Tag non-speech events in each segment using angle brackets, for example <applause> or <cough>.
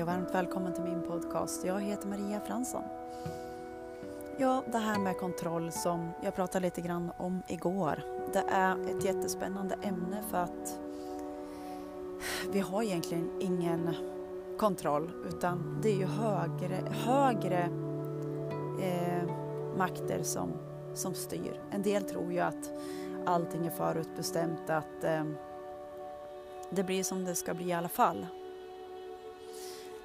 Hej och varmt välkommen till min podcast. Jag heter Maria Fransson. Ja, det här med kontroll som jag pratade lite grann om igår. Det är ett jättespännande ämne för att vi har egentligen ingen kontroll utan det är ju högre, högre eh, makter som, som styr. En del tror ju att allting är förutbestämt, att eh, det blir som det ska bli i alla fall.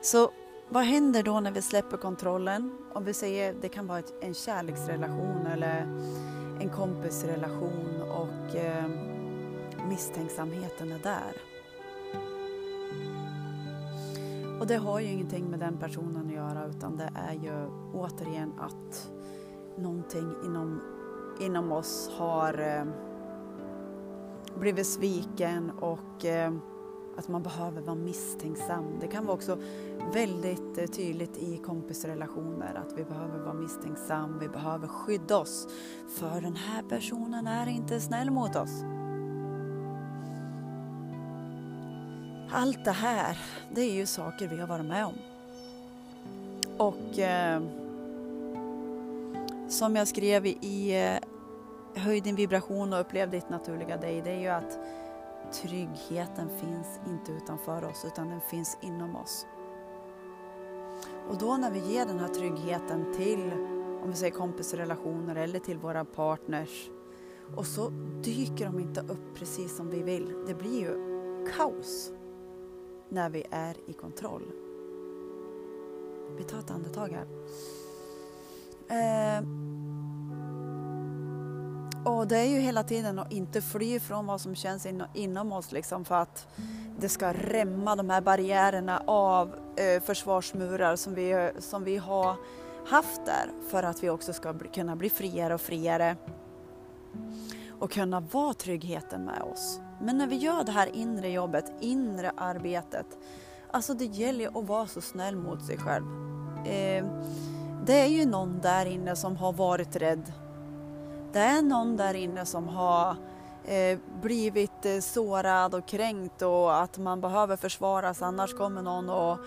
Så vad händer då när vi släpper kontrollen? Om vi säger det kan vara en kärleksrelation eller en kompisrelation och eh, misstänksamheten är där. Och det har ju ingenting med den personen att göra utan det är ju återigen att någonting inom, inom oss har eh, blivit sviken och eh, att man behöver vara misstänksam. Det kan vara också väldigt eh, tydligt i kompisrelationer att vi behöver vara misstänksam, vi behöver skydda oss för den här personen är inte snäll mot oss. Allt det här, det är ju saker vi har varit med om. Och eh, som jag skrev i eh, Höj din vibration och upplev ditt naturliga dig, det är ju att tryggheten finns inte utanför oss utan den finns inom oss. Och då när vi ger den här tryggheten till, om vi säger kompisrelationer eller till våra partners och så dyker de inte upp precis som vi vill. Det blir ju kaos när vi är i kontroll. Vi tar ett andetag här. Eh, och det är ju hela tiden att inte fly från vad som känns in, inom oss liksom för att det ska rämma de här barriärerna av eh, försvarsmurar som vi, som vi har haft där för att vi också ska bli, kunna bli friare och friare och kunna vara tryggheten med oss. Men när vi gör det här inre jobbet, inre arbetet, alltså det gäller att vara så snäll mot sig själv. Eh, det är ju någon där inne som har varit rädd det är någon där inne som har eh, blivit eh, sårad och kränkt och att man behöver försvaras annars kommer någon och,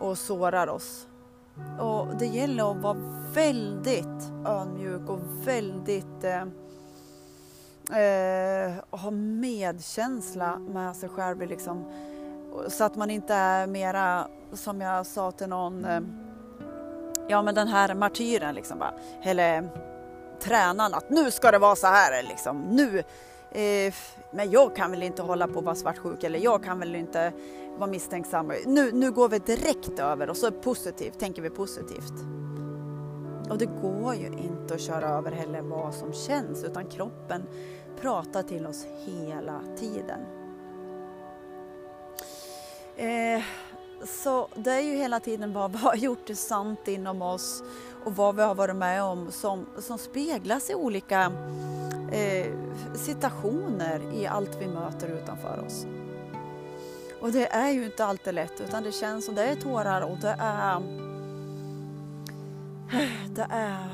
och sårar oss. Och det gäller att vara väldigt ödmjuk och väldigt eh, eh, ha medkänsla med sig själv. Liksom. Så att man inte är mera, som jag sa till någon, eh, ja men den här martyren liksom bara. Eller tränaren att nu ska det vara så här liksom. Nu, eh, men jag kan väl inte hålla på och vara svartsjuk eller jag kan väl inte vara misstänksam. Nu, nu går vi direkt över och så är positivt, tänker vi positivt. Och det går ju inte att köra över heller vad som känns utan kroppen pratar till oss hela tiden. Eh, så det är ju hela tiden bara, <laughs> vad har gjort det sant inom oss och vad vi har varit med om som, som speglas i olika eh, situationer i allt vi möter utanför oss. Och det är ju inte alltid lätt utan det känns som det är tårar och det är det är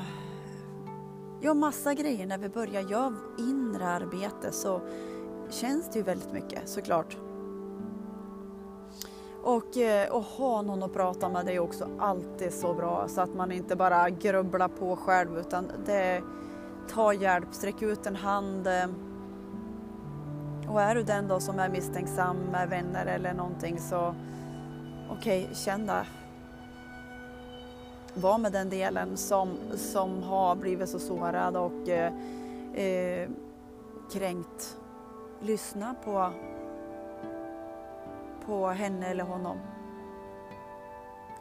ja, massa grejer när vi börjar göra inre arbete så känns det ju väldigt mycket såklart. Och, eh, och ha någon att prata med det är också alltid så bra så att man inte bara grubblar på själv utan det, ta hjälp, sträck ut en hand. Eh. Och är du den då som är misstänksam med vänner eller någonting så okej, okay, känn det. Var med den delen som, som har blivit så sårad och eh, eh kränkt. Lyssna på på henne eller honom.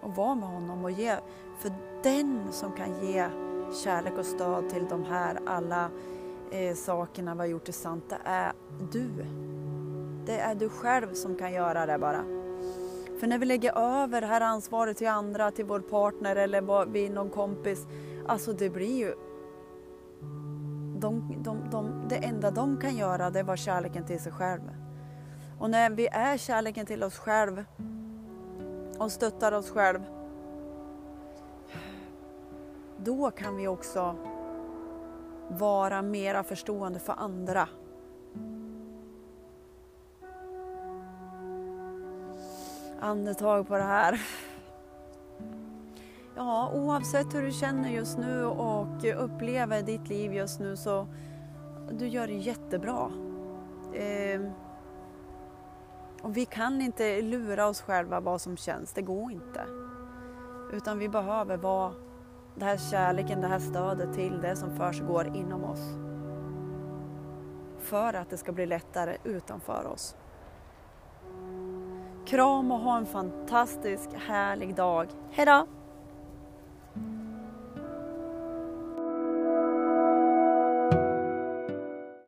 Och var med honom och ge. För den som kan ge kärlek och stöd till de här alla eh, sakerna vi har gjort i sant, det är du. Det är du själv som kan göra det bara. För när vi lägger över det här ansvaret till andra, till vår partner eller vid någon kompis, alltså det blir ju de, de, de, det enda de kan göra det är vara kärleken till sig själv. Och när vi är kärleken till oss själv och stöttar oss själv då kan vi också vara mera förstående för andra. Andetag på det här. ja, oavsett hur du känner just nu och upplever ditt liv just nu så du gör det jättebra. Eh, och vi kan inte lura oss själva vad som känns, det går inte. Utan vi behöver vara den här kärleken, det här stödet till det som försiggår inom oss. För att det ska bli lättare utanför oss. Kram och ha en fantastisk härlig dag. Hejdå!